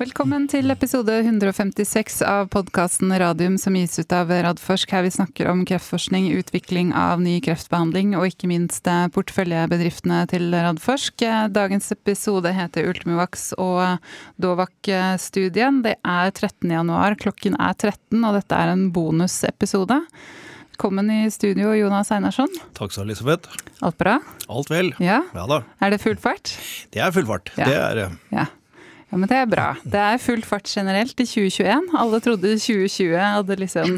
Velkommen til episode 156 av podkasten Radium som gis ut av Radforsk. Her vi snakker om kreftforskning, utvikling av ny kreftbehandling og ikke minst eh, porteføljebedriftene til Radforsk. Dagens episode heter Ultimivax og Dovac-studien. Det er 13. januar, klokken er 13 og dette er en bonusepisode. Velkommen i studio, Jonas Einarsson. Takk skal du Elisabeth. Alt bra? Alt vel. Ja. ja da. Er det full fart? Det er full fart. Ja. Det er ja. Ja, men det er bra. Det er full fart generelt i 2021. Alle trodde 2020 hadde liksom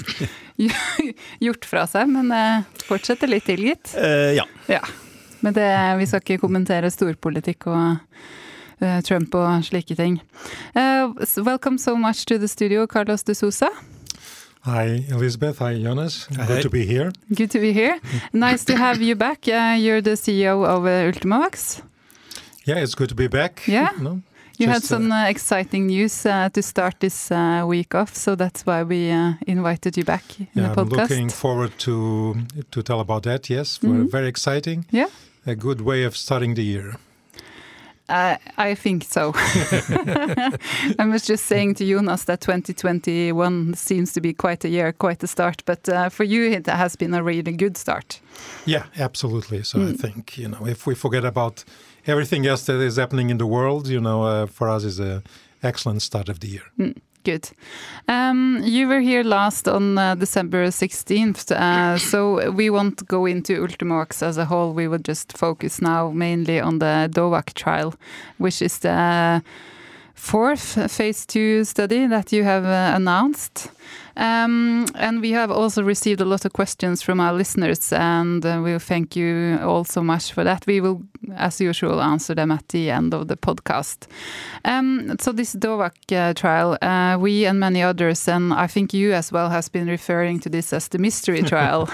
gjort fra seg, men eh, fortsetter litt til, gitt. Uh, ja. ja. Men det, vi skal ikke kommentere storpolitikk og uh, Trump og slike ting. Uh, welcome so much to the studio, Carlos de Sousa. Hi, Elizabeth. Hi, Jonas. Hi. Good to be here. Good to be here. nice to have you back. you're the CEO of Ultimovax. Yeah, it's good to be back. Yeah. No? You Just, had some uh, exciting news uh, to start this uh, week off, so that's why we uh, invited you back in yeah, the podcast. I'm looking forward to to tell about that. Yes, mm -hmm. very exciting. Yeah, a good way of starting the year. Uh, I think so. I was just saying to Jonas that 2021 seems to be quite a year, quite a start. But uh, for you, it has been a really good start. Yeah, absolutely. So mm. I think you know if we forget about everything else that is happening in the world, you know, uh, for us is an excellent start of the year. Mm. Good. Um, you were here last on uh, December 16th, uh, so we won't go into Ultimovacs as a whole. We will just focus now mainly on the DOVACC trial, which is the fourth phase two study that you have uh, announced. Um, and we have also received a lot of questions from our listeners, and uh, we thank you all so much for that. We will, as usual, answer them at the end of the podcast. Um, so this DOVACC uh, trial, uh, we and many others, and I think you as well, has been referring to this as the mystery trial.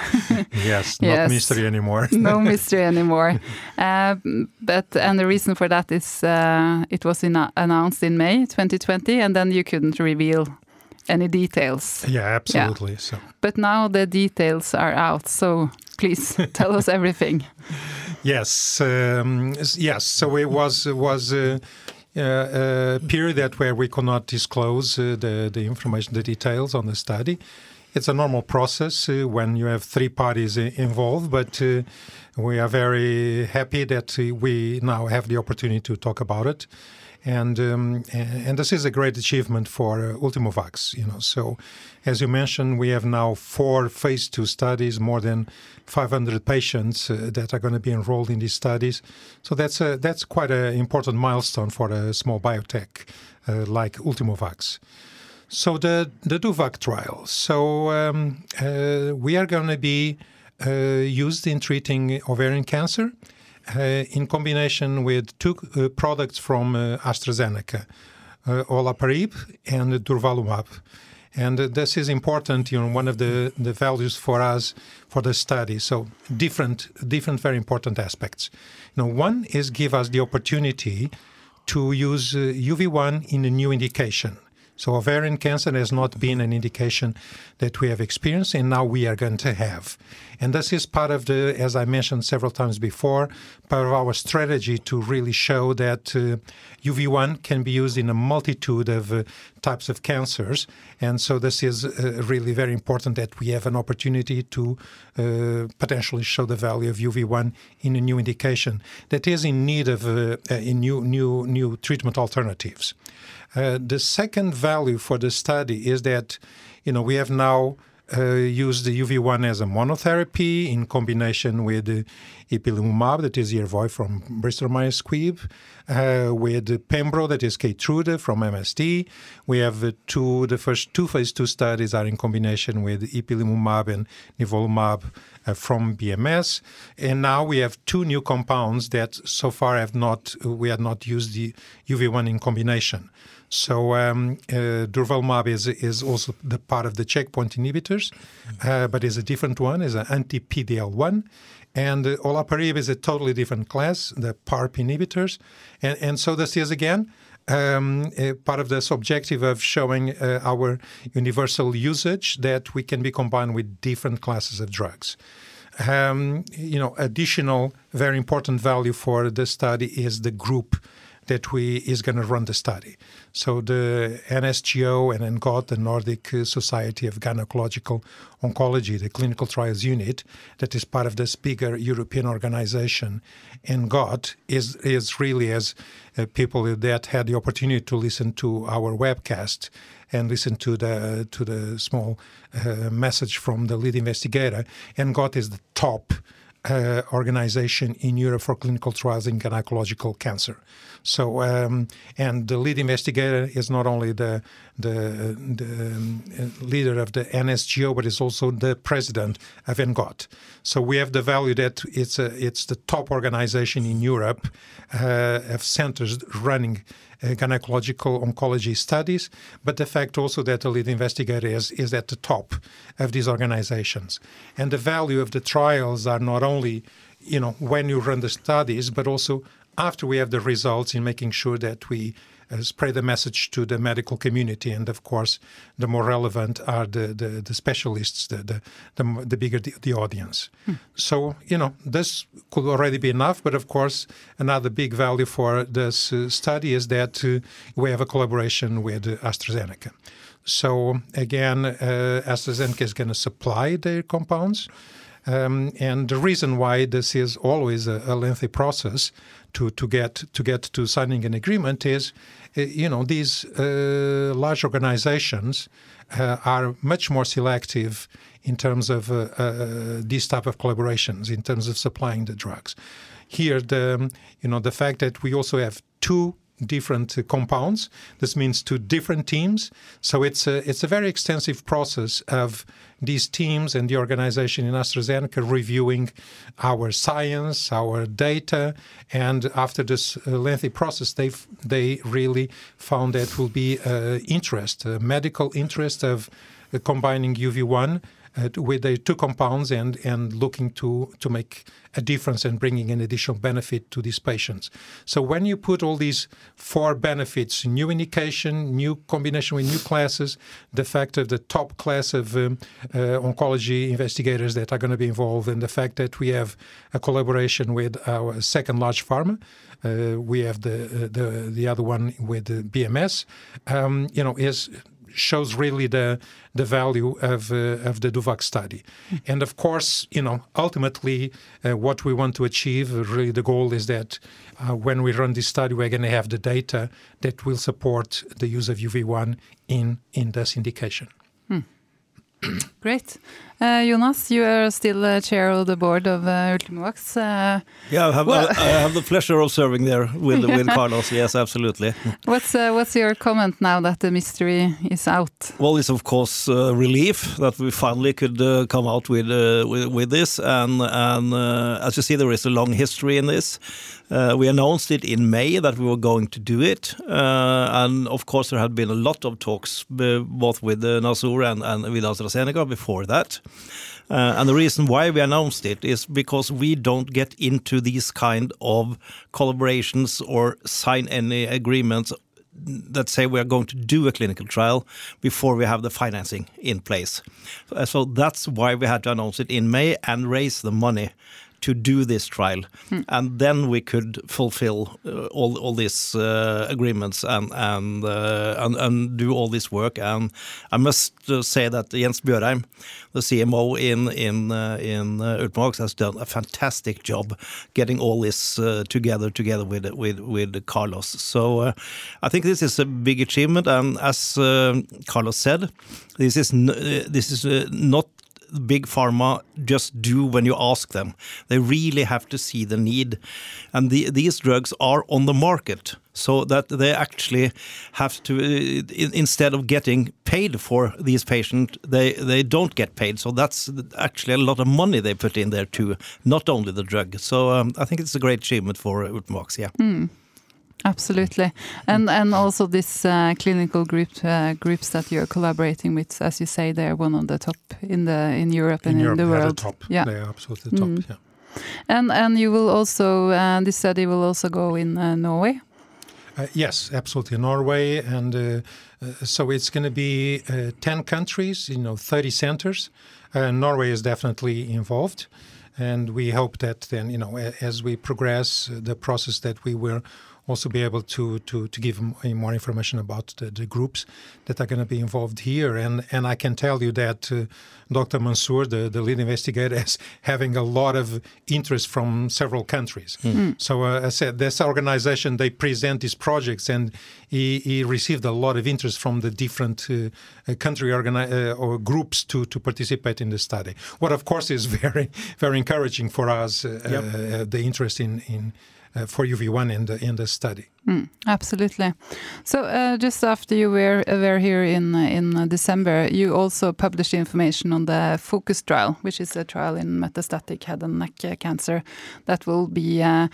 yes, not yes. mystery anymore. no mystery anymore. Uh, but and the reason for that is uh, it was in, announced in May 2020, and then you couldn't reveal any details. Yeah, absolutely. Yeah. So, but now the details are out. So please tell us everything. Yes, um, yes. So it was was. Uh, uh, a period that where we could not disclose uh, the the information, the details on the study. It's a normal process uh, when you have three parties involved, but uh, we are very happy that uh, we now have the opportunity to talk about it and um, and this is a great achievement for uh, Ultimovacs. You know, so as you mentioned, we have now four phase two studies, more than 500 patients uh, that are going to be enrolled in these studies. So that's a, that's quite an important milestone for a small biotech uh, like Ultimovacs. So the the DOVACC trial. So um, uh, we are going to be uh, used in treating ovarian cancer in combination with two uh, products from uh, AstraZeneca, olaparib and durvalumab. And this is important, you know, one of the, the values for us for the study. So different, different, very important aspects. You know, one is give us the opportunity to use uh, UV1 in a new indication. So ovarian cancer has not been an indication that we have experienced, and now we are going to have. And this is part of the, as I mentioned several times before, part of our strategy to really show that uh, UV1 can be used in a multitude of uh, types of cancers. And so this is uh, really very important that we have an opportunity to uh, potentially show the value of UV1 in a new indication that is in need of uh, in new new new treatment alternatives. Uh, the second value for the study is that, you know, we have now uh, used the UV1 as a monotherapy in combination with ipilimumab, that is Yervoy from Bristol Myers Squibb, uh, with Pembro, that is Keytruda from MSD. We have uh, two, the first two phase two studies are in combination with ipilimumab and nivolumab uh, from BMS. And now we have two new compounds that so far have not, we have not used the UV1 in combination. So um, uh, durvalumab is is also the part of the checkpoint inhibitors, uh, but is a different one, is an anti-PD-L1. And uh, olaparib is a totally different class, the PARP inhibitors. And, and so this is again um, part of this objective of showing uh, our universal usage that we can be combined with different classes of drugs. Um, you know, additional very important value for the study is the group that we is going to run the study. So the NSGO and ENGOT, the Nordic Society of Gynecological Oncology, the clinical trials unit that is part of this bigger European organization, ENGOT is is really as uh, people that had the opportunity to listen to our webcast and listen to the to the small uh, message from the lead investigator. ENGOT is the top uh, organization in Europe for clinical trials in gynecological cancer. So, um, and the lead investigator is not only the the, the um, leader of the NSGO, but is also the president of ENGOT. So we have the value that it's a, it's the top organization in Europe uh, of centers running gynecological oncology studies, but the fact also that the lead investigator is, is at the top of these organizations. And the value of the trials are not only, you know, when you run the studies, but also after we have the results in making sure that we uh, spread the message to the medical community. And of course, the more relevant are the, the, the specialists, the, the, the, the bigger the, the audience. Hmm. So, you know, this could already be enough. But of course, another big value for this uh, study is that uh, we have a collaboration with AstraZeneca. So again, uh, AstraZeneca is going to supply their compounds. Um, and the reason why this is always a, a, lengthy process to, to get to get to signing an agreement is, uh, you know, these uh, large organizations uh, are much more selective in terms of uh, uh, these type of collaborations, in terms of supplying the drugs. Here, the you know the fact that we also have two different uh, compounds. This means two different teams. So it's a, it's a very extensive process of these teams and the organization in AstraZeneca reviewing our science, our data, and after this uh, lengthy process, they they really found that will be uh, interest, uh, medical interest of uh, combining UV1 uh, with the two compounds and and looking to to make a difference and bringing an additional benefit to these patients. So when you put all these four benefits, new indication, new combination with new classes, the fact of the top class of um, uh, oncology investigators that are going to be involved, and the fact that we have a collaboration with our second large pharma, uh, we have the, uh, the the other one with the BMS, um, you know, is shows really the the value of uh, of the DOVACC study. And of course, you know, ultimately, uh, what we want to achieve, really, the goal is that uh, when we run this study, we're going to have the data that will support the use of UV1 in in this indication. Hmm. Great. Uh, Jonas, you are still uh, chair of the board of uh, Ultimovax. Uh, yeah, I have, well, I, I have, the pleasure of serving there with, with Carlos. Yes, absolutely. What's what's your comment now that the mystery is out? Well, it's of course relief that we finally could come out with, with, with this, and and as you see, there is a long history in this. We announced it in May that we were going to do it, and of course there had been a lot of talks both with uh, Nasur and, and with AstraZeneca before that. Uh, and the reason why we announced it is because we don't get into these kind of collaborations or sign any agreements that say we are going to do a clinical trial before we have the financing in place. Uh, so that's why we had to announce it in May and raise the money to do this trial, hmm. and then we could fulfill uh, all all these uh, agreements and and, uh, and, and do all this work. And I must uh, say that Jens Bjørheim, the CMO in in uh, in uh, Ultimovacs, has done a fantastic job getting all this uh, together together with with with Carlos. So I think this is a big achievement, and as Carlos said, this is this is not big pharma just do when you ask them. They really have to see the need. And the, these drugs are on the market so that they actually have to, uh, instead of getting paid for these patients, they, they don't get paid. So that's actually a lot of money they put in there too, not only the drug. So um, I think it's a great achievement for Utmox, yeah. Mm. Absolutely, and and also these uh, clinical group uh, groups that you're collaborating with, as you say, they're one of the top in the in Europe and in, Europe, in the world. The top. Yeah, they are absolutely top. Mm. Yeah, and and you will also uh, this study will also go in uh, Norway. Uh, yes, absolutely, Norway, and uh, so it's going to be ten countries, you know, thirty centers. Norway is definitely involved and we hope that then you know as we progress the process that we will also be able to to, to give more information about the, the groups that are going to be involved here. And and I can tell you that uh, Dr. Mansoor, the, the lead investigator, is having a lot of interest from several countries. Mm. So uh, I said this organization they present these projects, and he, he received a lot of interest from the different uh, uh country organi- uh, or groups to to participate in the study. What of course is very very encouraging for us uh, yep. the interest in in Uh, for UV1 in the in the study. Mm, absolutely. So uh, just after you were were here in in December, you also published information on the FOCUS trial, which is a trial in metastatic head and neck cancer that will be uh,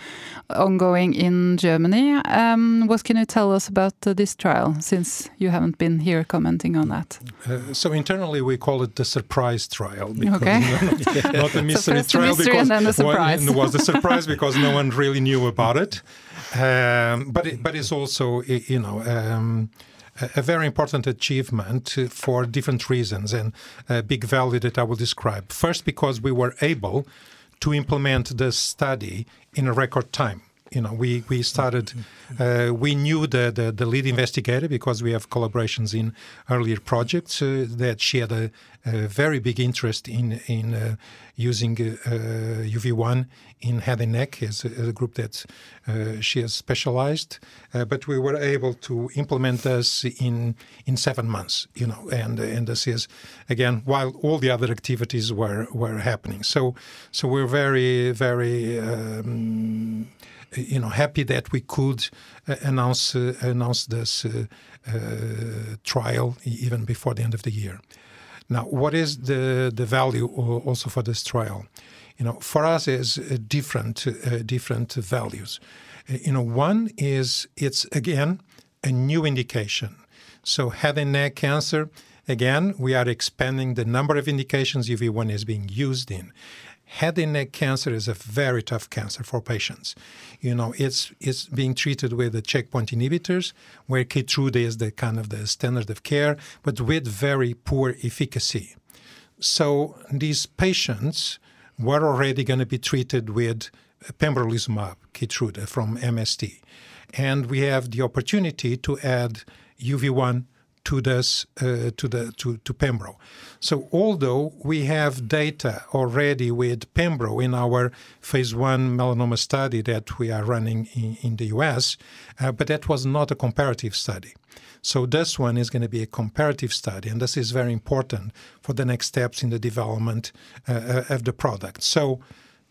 ongoing in Germany. Um, what can you tell us about this trial, since you haven't been here commenting on that? Uh, so internally, we call it the surprise trial. Okay. Not, not a mystery so trial mystery because and then surprise. One, it was a surprise because no one really knew about it. Um, but it, but it's also you know. Um, a very important achievement for different reasons and a big value that I will describe. First, because we were able to implement the study in a record time you know, we we started. Uh, we knew the, the, the lead investigator because we have collaborations in earlier projects. Uh, that she had a, a, very big interest in in uh, using UV1 uh, in head and neck as a, a group that uh, she has specialized. Uh, but we were able to implement this in in seven months. You know, and and this is again while all the other activities were were happening. So so we're very very. Um, you know happy that we could uh, announce uh, announce this uh, trial even before the end of the year. Now, what is the the value also for this trial? You know, for us is different different values. You know, one is it's again a new indication. So head and neck cancer, again, we are expanding the number of indications UV1 is being used in head and neck cancer is a very tough cancer for patients. You know, it's it's being treated with the checkpoint inhibitors, where Keytruda is the kind of the standard of care, but with very poor efficacy. So these patients were already going to be treated with pembrolizumab, Keytruda from MSD, and we have the opportunity to add UV1 to this uh, to the to, to Pembro. So although we have data already with Pembro in our phase one melanoma study that we are running in, in the US, uh, but that was not a comparative study. So this one is going to be a comparative study, and this is very important for the next steps in the development uh, uh of the product. So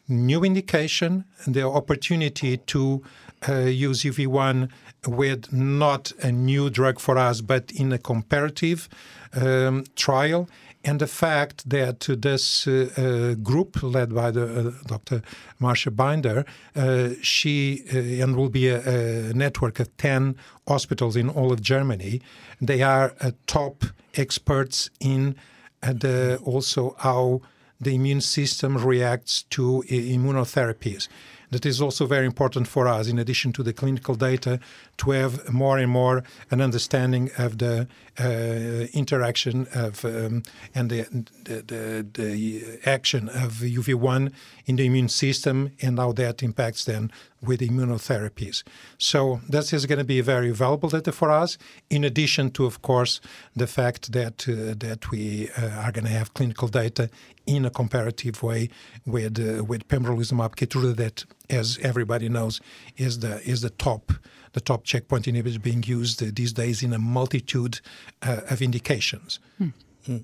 new indication, and the opportunity to use UV1 with not a new drug for us, but in a comparative um, trial. And the fact that this uh, uh, group led by the uh, Dr. Mascha Binder, uh, she uh, and will be a, a, network of ten hospitals in all of Germany. They are top experts in the, also how the immune system reacts to immunotherapies. That is also very important for us, in addition to the clinical data, to have more and more an understanding of the uh, interaction of um, and the, the, the, the, action of UV1 in the immune system and how that impacts then with immunotherapies. So this is going to be very valuable data for us. In addition to, of course, the fact that uh, that we uh, are going to have clinical data in a comparative way with uh, with pembrolizumab Keytruda that, as everybody knows, is the is the top the top checkpoint inhibitor being used these days in a multitude uh, of indications. Hmm. Hmm.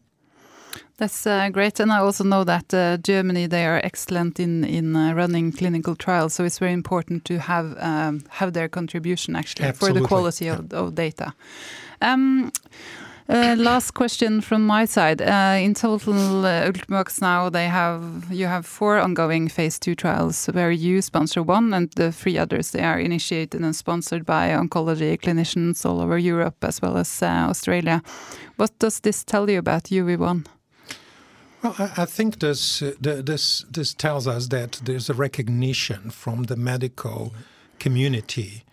That's uh, great, and I also know that uh, Germany they are excellent in in uh, running clinical trials. So it's very important to have um, have their contribution actually Absolutely. for the quality of, of data. Um, last question from my side. Uh, in total, uh, Ultimovacs now they have you have four ongoing phase two trials where you sponsor one, and the three others they are initiated and sponsored by oncology clinicians all over Europe as well as uh, Australia. What does this tell you about UV1? Well, I, think this, uh, this this tells us that there's a recognition from the medical community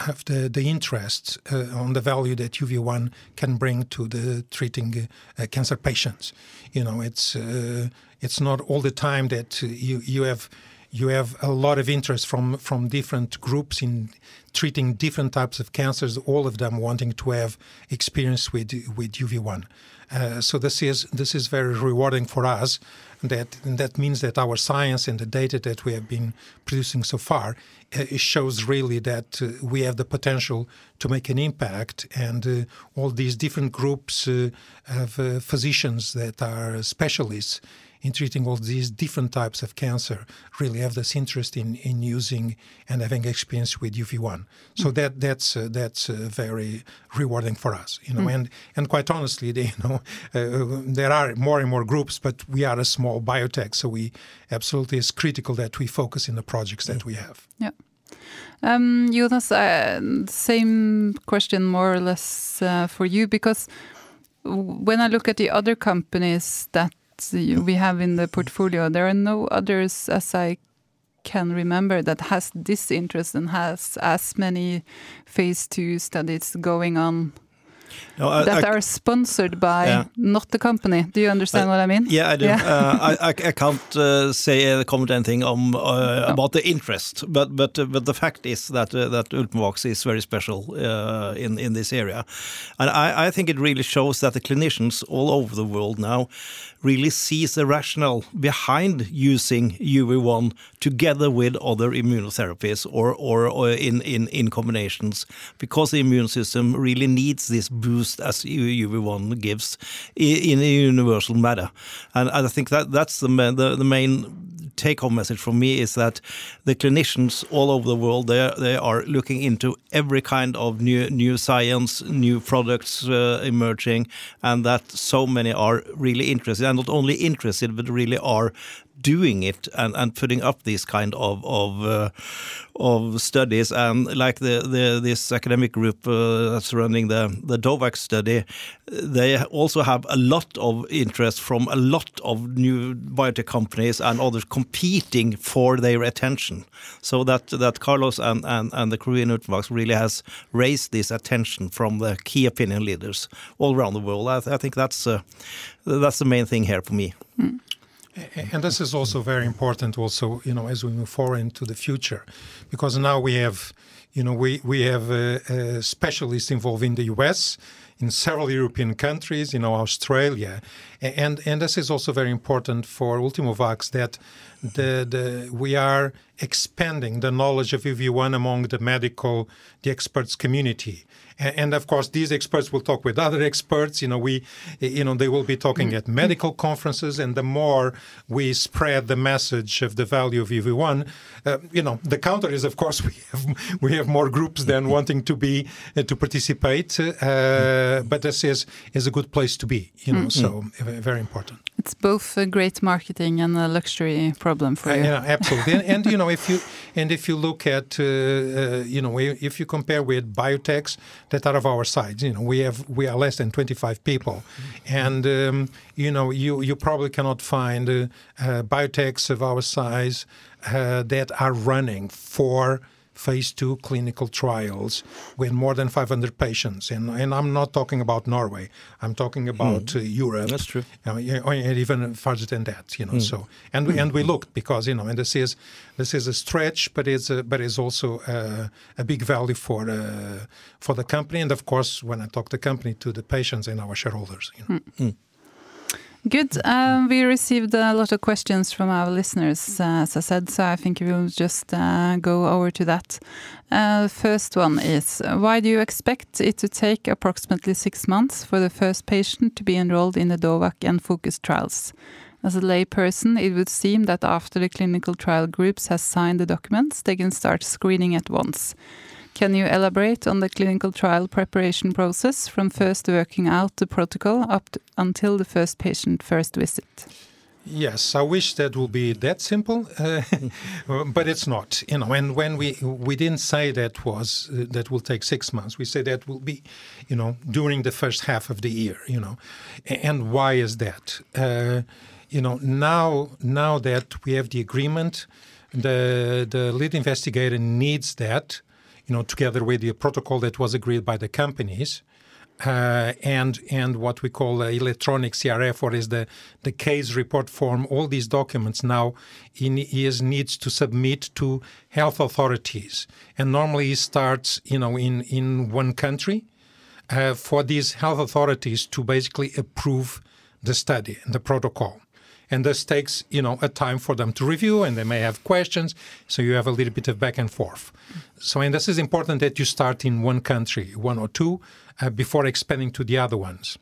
have the, the interest uh, on the value that UV1 can bring to the treating uh, cancer patients. You know, it's uh, it's not all the time that you you have you have a lot of interest from from different groups in treating different types of cancers. All of them wanting to have experience with with UV1. Uh, so this is this is very rewarding for us. That that means that our science and the data that we have been producing so far uh, shows really that uh, we have the potential to make an impact. And uh, all these different groups of uh, physicians that are specialists in treating all these different types of cancer really have this interest in, in using and having experience with UV1. So mm. that that's uh, that's uh, very rewarding for us, you know. Mm. And and quite honestly, they, you know, uh, there are more and more groups, but we are a small biotech, so we absolutely is critical that we focus in the projects that we have. Yeah. Um, Jonas, uh, same question more or less uh, for you because when I look at the other companies that we have in the portfolio. There are no others, as I can remember, that has this interest and has as many phase two studies going on no, I, that I, are sponsored by yeah. not the company. Do you understand I, what I mean? Yeah, I do. Yeah. uh, I, I can't uh, say uh, comment anything on, uh, no. about the interest, but but uh, but the fact is that uh, that Ultimovacs is very special in in this area, and I, I think it really shows that the clinicians all over the world now really sees the rationale behind using UV1 together with other immunotherapies or, or, or in, in, in combinations, because the immune system really needs this boost as UV1 gives in a universal manner. And I think that that's the, the, the main take home message from me is that the clinicians all over the world they they are looking into every kind of new new science, new products uh, emerging, and that so many are really interested and not only interested but really are doing it and, and putting up these kind of of, uh, of studies and like the, the this academic group uh, that's running the the DOVACC study, they also have a lot of interest from a lot of new biotech companies and others competing for their attention. So that that Carlos and and, and the Korean Ultimovacs really has raised this attention from the key opinion leaders all around the world. I, I think that's uh, that's the main thing here for me. Mm. And this is also very important, also, you know, as we move forward into the future, because now we have, you know, we we have specialists involved in the U.S., in several European countries, you know, Australia, and and this is also very important for Ultimovacs that the the we are expanding the knowledge of UV1 among the medical, the experts community and of course these experts will talk with other experts you know we you know they will be talking mm-hmm. at medical conferences and the more we spread the message of the value of uv1 uh, you know the counter is of course we have we have more groups than wanting to be uh, to participate uh, but this is is a good place to be you know mm-hmm. so very important it's both a great marketing and a luxury problem for you. yeah, absolutely. and, and, you know, if you and if you look at uh, uh, you know if you compare with biotechs that are of our size, you know, we have we are less than 25 people, mm-hmm. and um, you know you you probably cannot find uh, uh biotechs of our size uh, that are running for phase two clinical trials with more than 500 patients. And, and I'm not talking about Norway. I'm talking about mm. uh, Europe. That's true. You know, and even further than that. You know. Mm. So and we, and we looked because you know, and this is this is a stretch, but it's a, but it's also a, a big value for uh, for the company, and of course, when I talk the company to the patients and our shareholders. You know. Mm. Good. Um, we received a lot of questions from our listeners, uh, as I said, so I think we'll just uh, go over to that. Uh, first one is Why do you expect it to take approximately six months for the first patient to be enrolled in the DOVACC and FOCUS trials? As a layperson, it would seem that after the clinical trial groups has signed the documents, they can start screening at once. Can you elaborate on the clinical trial preparation process from first working out the protocol up to, until the first patient first visit? Yes, I wish that would be that simple, uh, but it's not. You know, and when we we didn't say that was uh, that will take six months. We say that will be, you know, during the first half of the year. You know, and why is that? Uh, you know, now now that we have the agreement, the the lead investigator needs that you know, together with the protocol that was agreed by the companies, uh, and and what we call electronic CRF, or is the the case report form. All these documents now he is needs to submit to health authorities, and normally he starts you know in in one country uh, for these health authorities to basically approve the study and the protocol and this takes you know a time for them to review and they may have questions. So you have a little bit of back and forth. So and this is important that you start in one country one or two uh, before expanding to the other ones.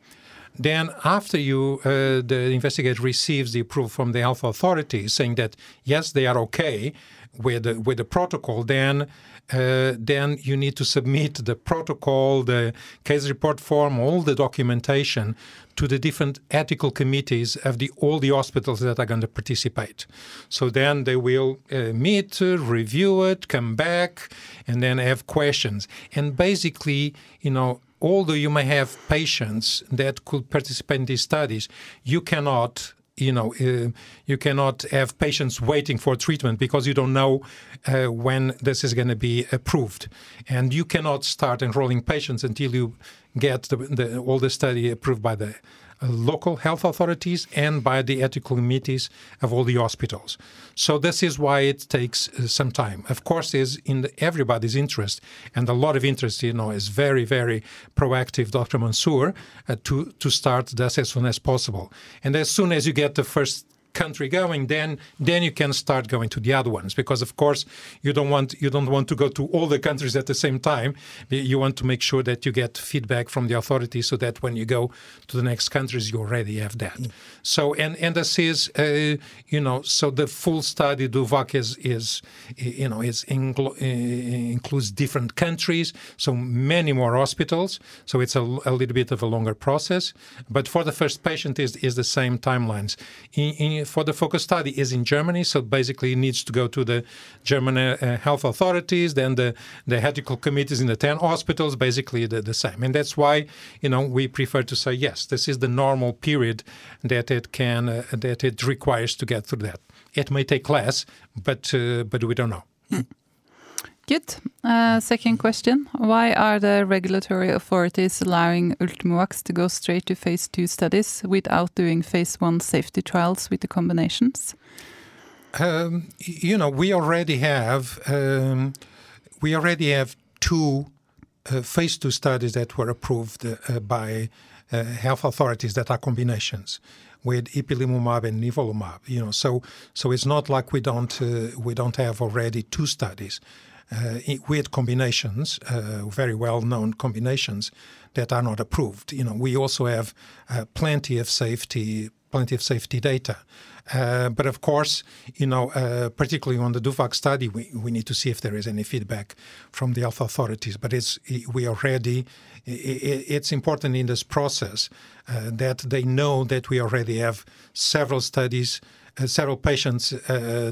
Then after you uh, the investigator receives the approval from the health authority saying that yes they are okay with the, with the protocol then uh, then you need to submit the protocol, the case report form, all the documentation to the different ethical committees of the all the hospitals that are going to participate. So then they will uh, meet, uh, review it, come back, and then have questions. And basically, you know, although you may have patients that could participate in these studies, you cannot you know uh, you cannot have patients waiting for treatment because you don't know uh, when this is going to be approved. And you cannot start enrolling patients until you get the, the, all the study approved by the local health authorities and by the ethical committees of all the hospitals. So this is why it takes uh, some time. Of course, is in the, everybody's interest, and a lot of interest. You know, is very very proactive, Dr. Mansoor, uh, to to start this as soon as possible. And as soon as you get the first country going, then then you can start going to the other ones because of course you don't want you don't want to go to all the countries at the same time. You want to make sure that you get feedback from the authorities so that when you go to the next countries you already have that. Mm. So and and this is uh, you know so the full study DOVACC is is you know is uh, includes different countries, so many more hospitals. So it's a, a, little bit of a longer process, but for the first patient is is the same timelines. In, in for the focus study is in Germany, so basically it needs to go to the German uh, health authorities, then the, the ethical committees in the 10 hospitals, basically the, the same. And that's why, you know, we prefer to say, yes, this is the normal period that it can, uh, that it requires to get through that. It may take less, but, uh, but we don't know. Hmm. Good. Uh, second question. Why are the regulatory authorities allowing Ultimovacs to go straight to phase two studies without doing phase one safety trials with the combinations? Um, you know, we already have um, we already have two uh, phase two studies that were approved uh, by uh, health authorities that are combinations with ipilimumab and nivolumab. You know, so so it's not like we don't we don't have already two studies weird combinations, uh, very well-known combinations that are not approved. You know, we also have uh, plenty of safety, plenty of safety data. Uh, but of course, you know, uh, particularly on the DOVACC study, we, we need to see if there is any feedback from the health authorities. But it's we already it's important in this process uh, that they know that we already have several studies, several patients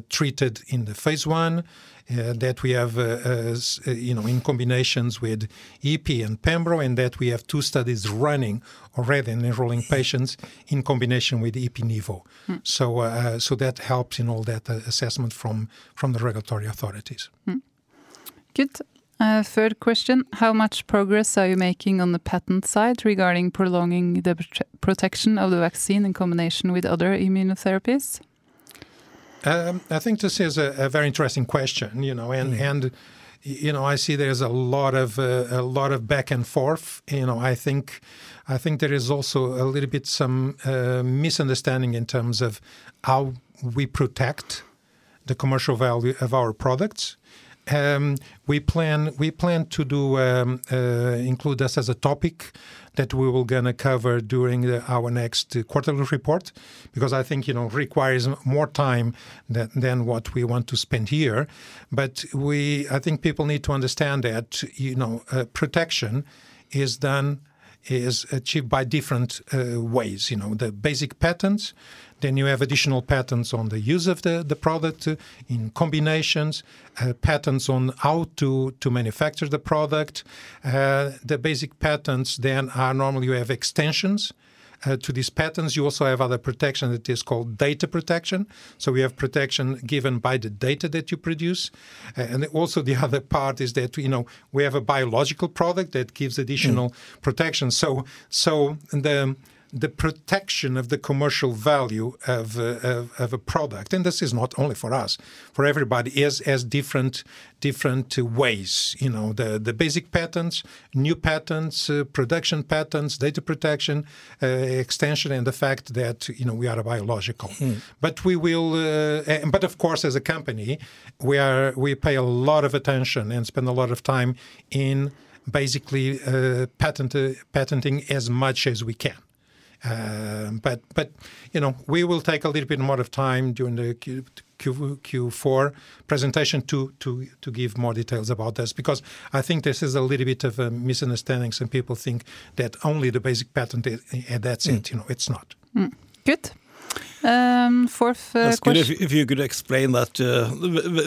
treated in the phase one uh, that we have, uh, uh, you know, in combinations with Ipi and Pembro, and that we have two studies running already and enrolling patients in combination with Ipi Nivo. Mm. So, so that helps in all that assessment from from the regulatory authorities. Mm. Good. Uh, third question How much progress are you making on the patent side regarding prolonging the protection of the vaccine in combination with other immunotherapies? Um, I think this is a, a, very interesting question, you know, and mm. and you know I see there's a lot of uh, a lot of back and forth. You know, I think I think there is also a little bit some uh, misunderstanding in terms of how we protect the commercial value of our products. Um, we plan we plan to do um, uh, include this as a topic that we will gonna cover during the, our next quarterly report because I think you know requires more time than, than what we want to spend here. But we I think people need to understand that you know uh, protection is done is achieved by different uh, ways. You know the basic patents then you have additional patents on the use of the, the product uh, in combinations, uh, patents on how to, to manufacture the product. Uh, the basic patents then are normally you have extensions uh, to these patents, you also have other protection that is called data protection. So we have protection given by the data that you produce, uh, and also the other part is that you know we have a biological product that gives additional mm. protection. So so the the protection of the commercial value of, uh, of, of, a product, and this is not only for us, for everybody, is as different different ways. You know, the the basic patents, new patents, uh, production patents, data protection, uh, extension, and the fact that you know we are a biological. Mm. But we will, uh, but of course, as a company, we are we pay a lot of attention and spend a lot of time in basically uh, patent, uh, patenting as much as we can. Uh, but but you know we will take a little bit more of time during the Q, Q, Q4 presentation to to to give more details about this because I think this is a little bit of a misunderstanding. Some people think that only the basic patent and that's mm. it. You know, it's not. Mm. Good. Um, fourth uh, That's good if, if, you could explain that uh,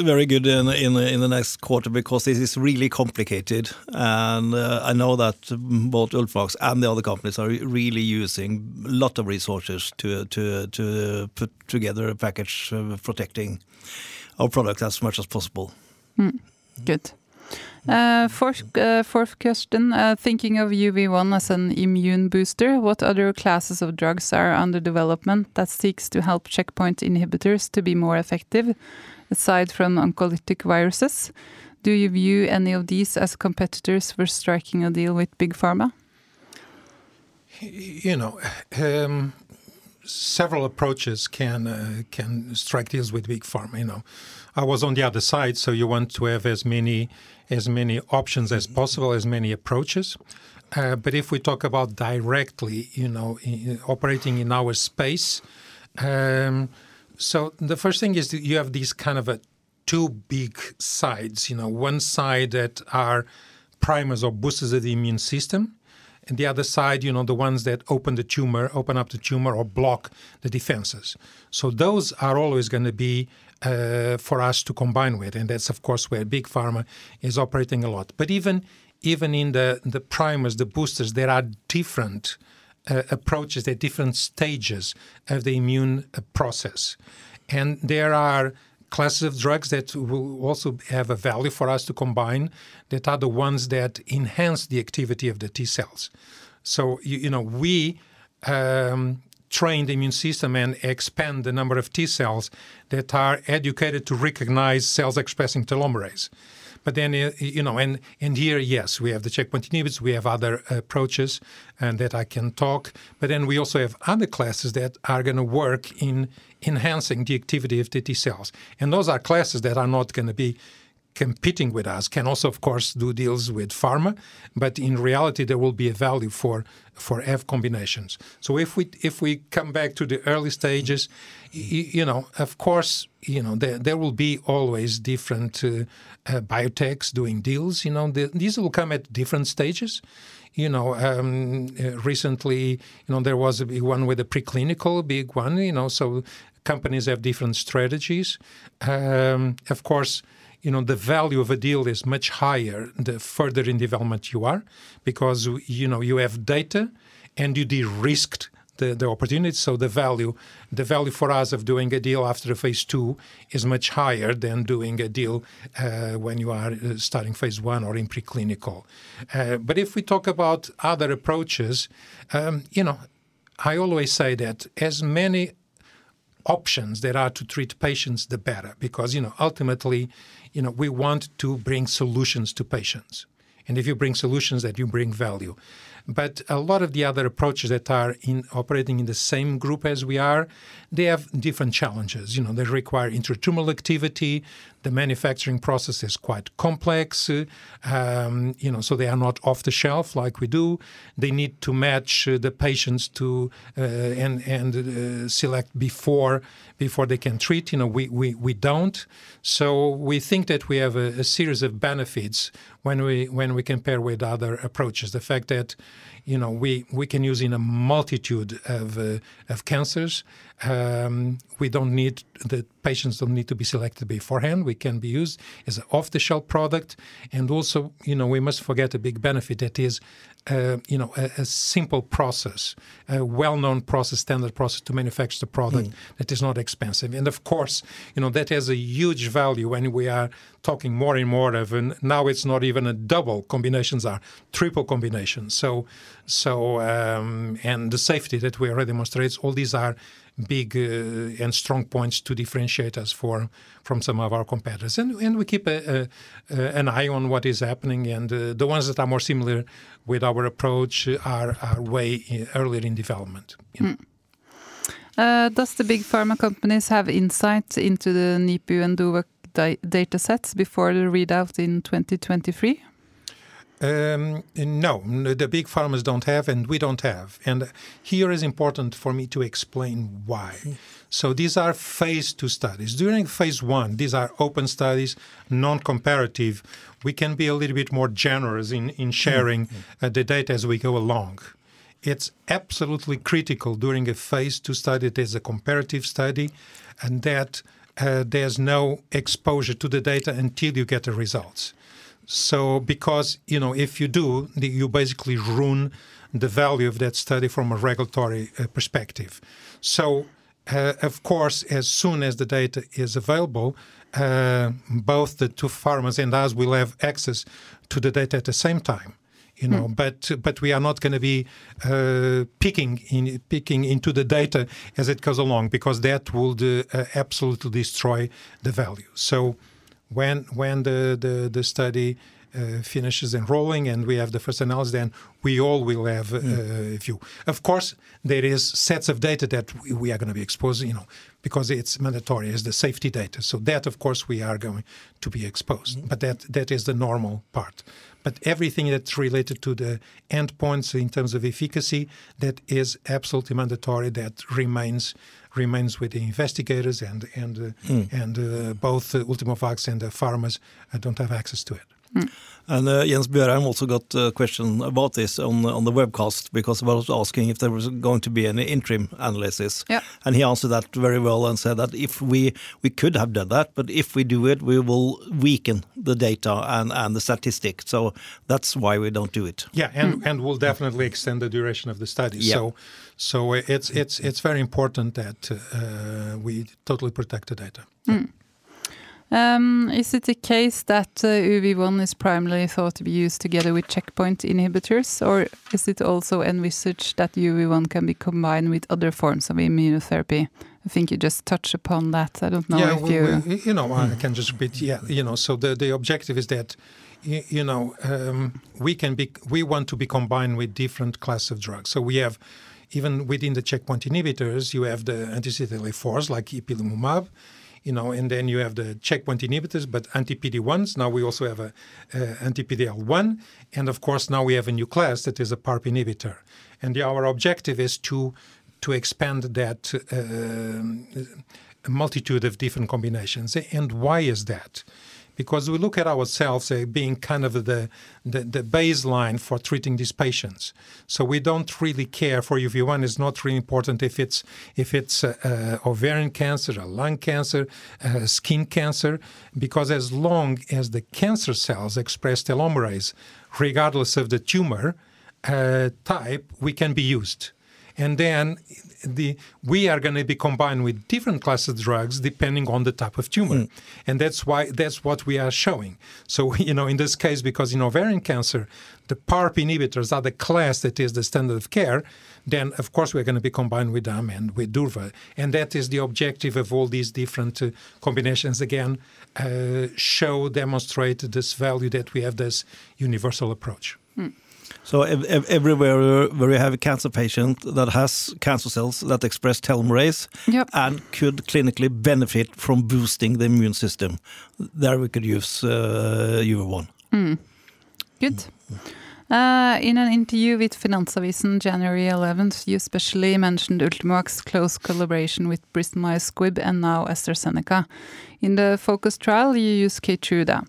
very good in, in, in the next quarter because this is really complicated and uh, I know that both Ultimovacs and the other companies are really using a lot of resources to to to put together a package protecting our product as much as possible. Mm, good. Uh, fourth, fourth question, uh, thinking of UV1 as an immune booster, what other classes of drugs are under development that seeks to help checkpoint inhibitors to be more effective, aside from oncolytic viruses? Do you view any of these as competitors for striking a deal with Big Pharma? You know, um, several approaches can uh, can strike deals with Big Pharma. You know, I was on the other side, so you want to have as many as many options as possible, as many approaches. Uh, but if we talk about directly, you know, in, operating in our space, um, so the first thing is that you have these kind of a two big sides. You know, one side that are primers or boosters of the immune system, and the other side, you know, the ones that open the tumor, open up the tumor, or block the defenses. So those are always going to be uh, for us to combine with, and that's of course where big pharma is operating a lot. But even even in the the primers, the boosters, there are different uh, approaches, there are different stages of the immune uh, process, and there are classes of drugs that will also have a value for us to combine that are the ones that enhance the activity of the T cells. So you, you know we um, train the immune system and expand the number of T cells that are educated to recognize cells expressing telomerase. But then, uh, you know, and, and here, yes, we have the checkpoint inhibitors, we have other approaches and that I can talk. But then we also have other classes that are going to work in enhancing the activity of the T cells. And those are classes that are not going to be competing with us can also, of course, do deals with pharma, but in reality, there will be a value for for F combinations. So if we if we come back to the early stages, you, you know, of course, you know, there, there will be always different uh, uh, biotechs doing deals. You know, the, these will come at different stages. You know, um, uh, recently, you know, there was a big one with a preclinical big one. You know, so companies have different strategies. Um, of course you know the value of a deal is much higher the further in development you are because you know you have data and you de-risked the, the opportunity. So the value the value for us of doing a deal after phase two is much higher than doing a deal uh, when you are uh, starting phase one or in preclinical. Uh, but if we talk about other approaches um, you know I always say that as many options there are to treat patients, the better, because you know ultimately you know, we want to bring solutions to patients. And if you bring solutions, that you bring value. But a lot of the other approaches that are in operating in the same group as we are, they have different challenges. You know, they require intratumoral activity. The manufacturing process is quite complex. Um, you know, so they are not off the shelf like we do. They need to match uh, the patients to uh, and and uh, select before before they can treat. You know, we we we don't. So we think that we have a, a series of benefits when we when we compare with other approaches. The fact that you know, we, we can use in a multitude of, uh, of cancers. Um, we don't need the patients don't need to be selected beforehand. We can be used as an off-the-shelf product, and also, you know, we must forget a big benefit that is, uh, you know, a, a, simple process, a well-known process, standard process to manufacture the product mm. that is not expensive. And of course, you know, that has a huge value when we are talking more and more of. And now it's not even a double combinations are triple combinations. So, so um, and the safety that we already demonstrates, all these are big uh, and strong points to differentiate us for, from some of our competitors. And, and we keep a, a, an eye on what is happening. And uh, the ones that are more similar with our approach are, are way earlier in development. Mm. uh, does the big pharma companies have insight into the NIPU and DOVACC data sets before the readout in 2023? Um, no, the big pharmas don't have, and we don't have. And here is important for me to explain why. Hmm. So these are phase two studies. During phase one, these are open studies, non-comparative. We can be a little bit more generous in, in sharing mm -hmm. uh, the data as we go along. It's absolutely critical during a phase two study, there's a comparative study, and that uh, there's no exposure to the data until you get the results. So, because you know, if you do, you basically ruin the value of that study from a regulatory uh, perspective. So, uh, of course, as soon as the data is available, uh, both the two pharmas and us will have access to the data at the same time. You know, mm. but but we are not going to be uh, picking in, picking into the data as it goes along because that would uh, absolutely destroy the value. So when when the the, the study uh, finishes enrolling and we have the first analysis, then we all will have uh, mm. a view. Of course, there is sets of data that we, we are going to be exposed, you know, because it's mandatory as the safety data. So that, of course, we are going to be exposed. Mm. But that that is the normal part. But everything that's related to the endpoints in terms of efficacy, that is absolutely mandatory. That remains remains with the investigators and and mm. and uh, both uh, Ultimovacs and the pharmas uh, don't have access to it. Mm. And uh, Jens Bjørheim also got a question about this on on the webcast because I was asking if there was going to be any interim analysis. Yeah. And he answered that very well and said that if we we could have done that, but if we do it, we will weaken the data and and the statistic. So that's why we don't do it. Yeah, and mm. and we'll definitely extend the duration of the study. Yeah. So so it's it's it's very important that uh, we totally protect the data. Mm. Um, is it the case that uh, UV1 is primarily thought to be used together with checkpoint inhibitors, or is it also envisaged that UV1 can be combined with other forms of immunotherapy? I think you just touched upon that. I don't know yeah, if you. We, you know, I can just repeat. Yeah, you know, so the the objective is that you know um, we can be we want to be combined with different class of drugs. So we have even within the checkpoint inhibitors, you have the anti-CTLA-4s like ipilimumab you know, and then you have the checkpoint inhibitors, but anti-PD-1s. Now we also have a, a anti-PD-L1, and of course now we have a new class that is a PARP inhibitor. And the, our objective is to to expand that uh, multitude of different combinations. And why is that? Because we look at ourselves as being kind of the, the, the, baseline for treating these patients. So we don't really care for UV1. It's not really important if it's if it's uh, uh, ovarian cancer, a lung cancer, uh, skin cancer, because as long as the cancer cells express telomerase, regardless of the tumor uh, type, we can be used and then the we are going to be combined with different classes of drugs depending on the type of tumor, mm. and that's why that's what we are showing. So you know, in this case, because in ovarian cancer, the PARP inhibitors are the class that is the standard of care. Then, of course, we're going to be combined with them and with Durva, and that is the objective of all these different uh, combinations. Again, uh, show demonstrate this value that we have this universal approach. Mm. So everywhere where you have a cancer patient that has cancer cells that express telomerase yep. and could clinically benefit from boosting the immune system, there we could use uh, UV1. Mm. Good. Uh, in an interview with Finansavisen January 11th, you specially mentioned Ultimovacs' close collaboration with Bristol Myers Squibb and now AstraZeneca. In the FOCUS trial, you use Keytruda.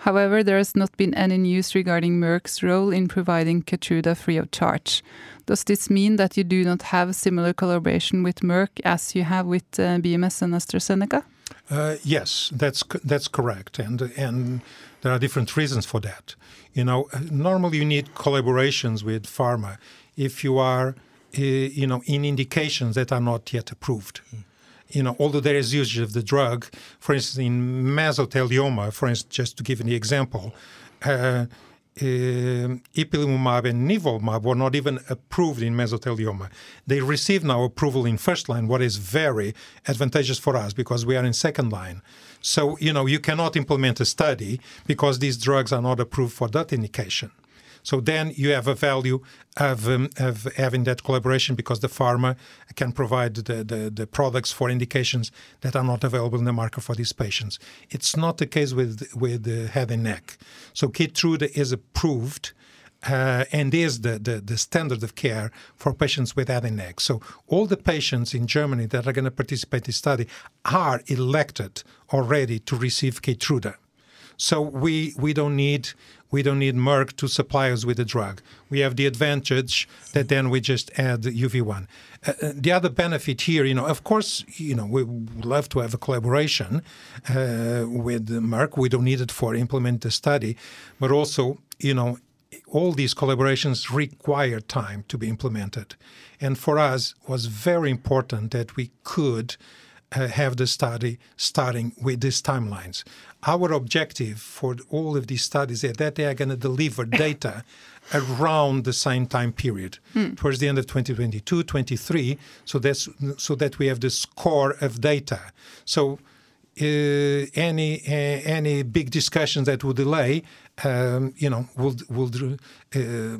However, there has not been any news regarding Merck's role in providing Keytruda free of charge. Does this mean that you do not have a similar collaboration with Merck as you have with uh, BMS and AstraZeneca? Uh, yes, that's that's correct, and and there are different reasons for that. You know, normally you need collaborations with pharma if you are, uh, you know, in indications that are not yet approved. Mm. You know, although there is usage of the drug, for instance, in mesothelioma, for instance, just to give an example, uh, uh, ipilimumab and nivolumab were not even approved in mesothelioma. They received now approval in first line, what is very advantageous for us because we are in second line. So, you know, you cannot implement a study because these drugs are not approved for that indication. So then you have a value of, um, of having that collaboration because the pharma can provide the, the, the, products for indications that are not available in the market for these patients. It's not the case with with the head and neck. So Keytruda is approved. Uh, and is the, the, the, standard of care for patients with head and neck. So all the patients in Germany that are going to participate in this study are elected already to receive Keytruda. So we we don't need we don't need Merck to supply us with the drug. We have the advantage that then we just add UV1. Uh, uh, the other benefit here, you know, of course, you know, we would love to have a collaboration uh, with Merck. We don't need it for implement the study, but also, you know, all these collaborations require time to be implemented. And for us, was very important that we could have the study starting with these timelines. Our objective for all of these studies is that they are going to deliver data around the same time period, mm. towards the end of 2022, 23, so that's so that we have the score of data. So uh, any uh, any big discussions that would delay, um, you know, will will uh,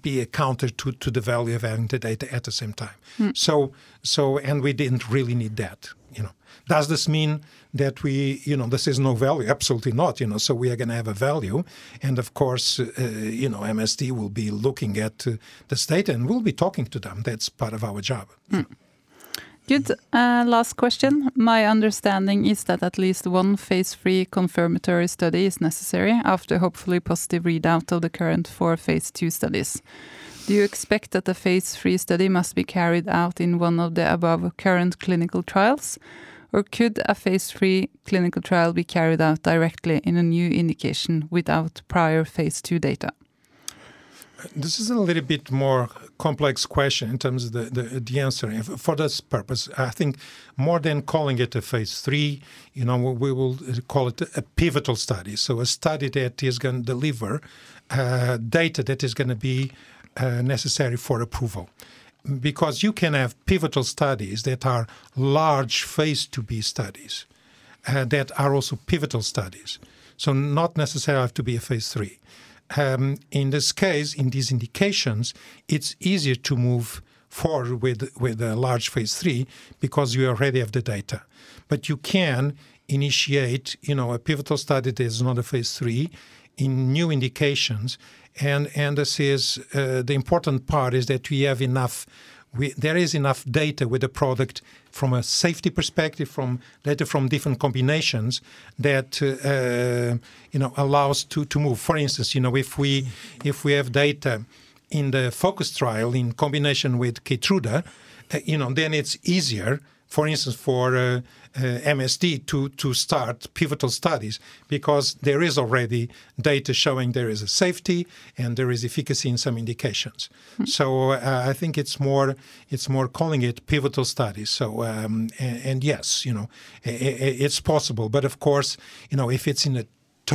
be a counter to, to the value of having the data at the same time. Mm. So so and we didn't really need that. Does this mean that we, you know, this is no value? Absolutely not. You know, so we are going to have a value, and of course, uh, you know, MSD will be looking at uh, the data and we'll be talking to them. That's part of our job. Mm. Good. Uh, last question. My understanding is that at least one phase three confirmatory study is necessary after hopefully positive readout of the current four phase two studies. Do you expect that the phase three study must be carried out in one of the above current clinical trials? Or could a phase three clinical trial be carried out directly in a new indication without prior phase two data? This is a little bit more complex question in terms of the, the, the, answer. For this purpose, I think more than calling it a phase three, you know, we will call it a pivotal study. So a study that is going to deliver uh, data that is going to be uh, necessary for approval. Because you can have pivotal studies that are large phase 2b studies uh, that are also pivotal studies. So, not necessarily have to be a phase 3 um, in this case, in these indications, it's easier to move forward with with a large phase three because you already have the data. But you can initiate, you know, a pivotal study that is not a phase three in new indications, and and this is uh, the important part is that we have enough we, there is enough data with the product from a safety perspective, from data from different combinations that uh, you know allows to to move. For instance, you know if we if we have data in the focus trial in combination with Keytruda, uh, you know then it's easier. For instance, for uh, uh, MSD to, to start pivotal studies because there is already data showing there is a safety and there is efficacy in some indications. Mm-hmm. So uh, I think it's more it's more calling it pivotal studies. So um, and, and, yes, you know, it, it's possible, but of course, you know, if it's in a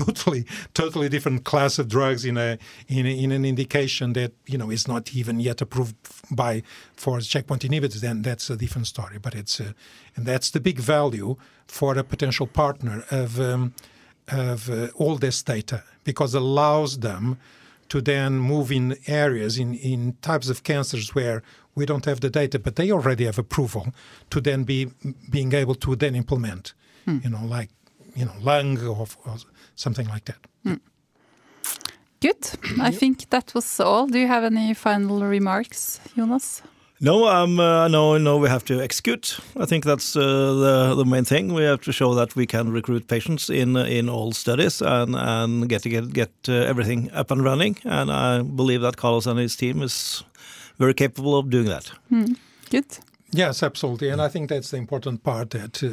totally totally different class of drugs in a in, a, in an indication that you know is not even yet approved by for checkpoint inhibitors then that's a different story but it's uh, and that's the big value for a potential partner of um, of uh, all this data because it allows them to then move in areas in in types of cancers where we don't have the data but they already have approval to then be being able to then implement hmm. you know like you know lung or, or something like that. Mm. Good. I think that was all. Do you have any final remarks, Jonas? No, um, uh, no, no. We have to execute. I think that's uh, the the main thing. We have to show that we can recruit patients in uh, in all studies and and get to get get uh, everything up and running. And I believe that Carlos and his team is very capable of doing that. Mm. Good. Yes, absolutely, and I think that's the important part that.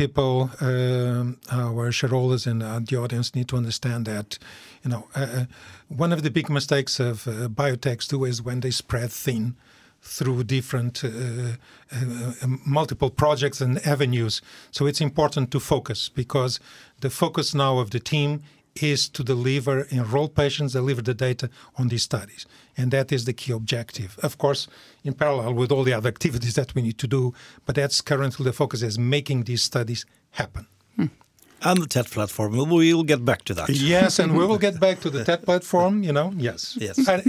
Uh, people, um, our shareholders and uh, the audience need to understand that, you know, uh, one of the big mistakes of uh, biotechs do is when they spread thin through different uh, uh, multiple projects and avenues. So it's important to focus because the focus now of the team is to deliver, enroll patients, deliver the data on these studies. And that is the key objective. Of course, in parallel with all the other activities that we need to do, but that's currently the focus is making these studies happen. Hmm. And the TET platform, we will get back to that. Yes, and we will get back to the TET platform, you know, yes. Yes. At,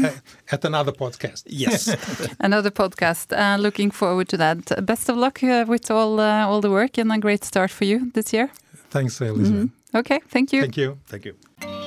at another podcast. Yes. another podcast. Uh, looking forward to that. Best of luck uh, with all, uh, all the work and a great start for you this year. Thanks, Elizabeth. Mm-hmm. Okay, thank you. Thank you. Thank you.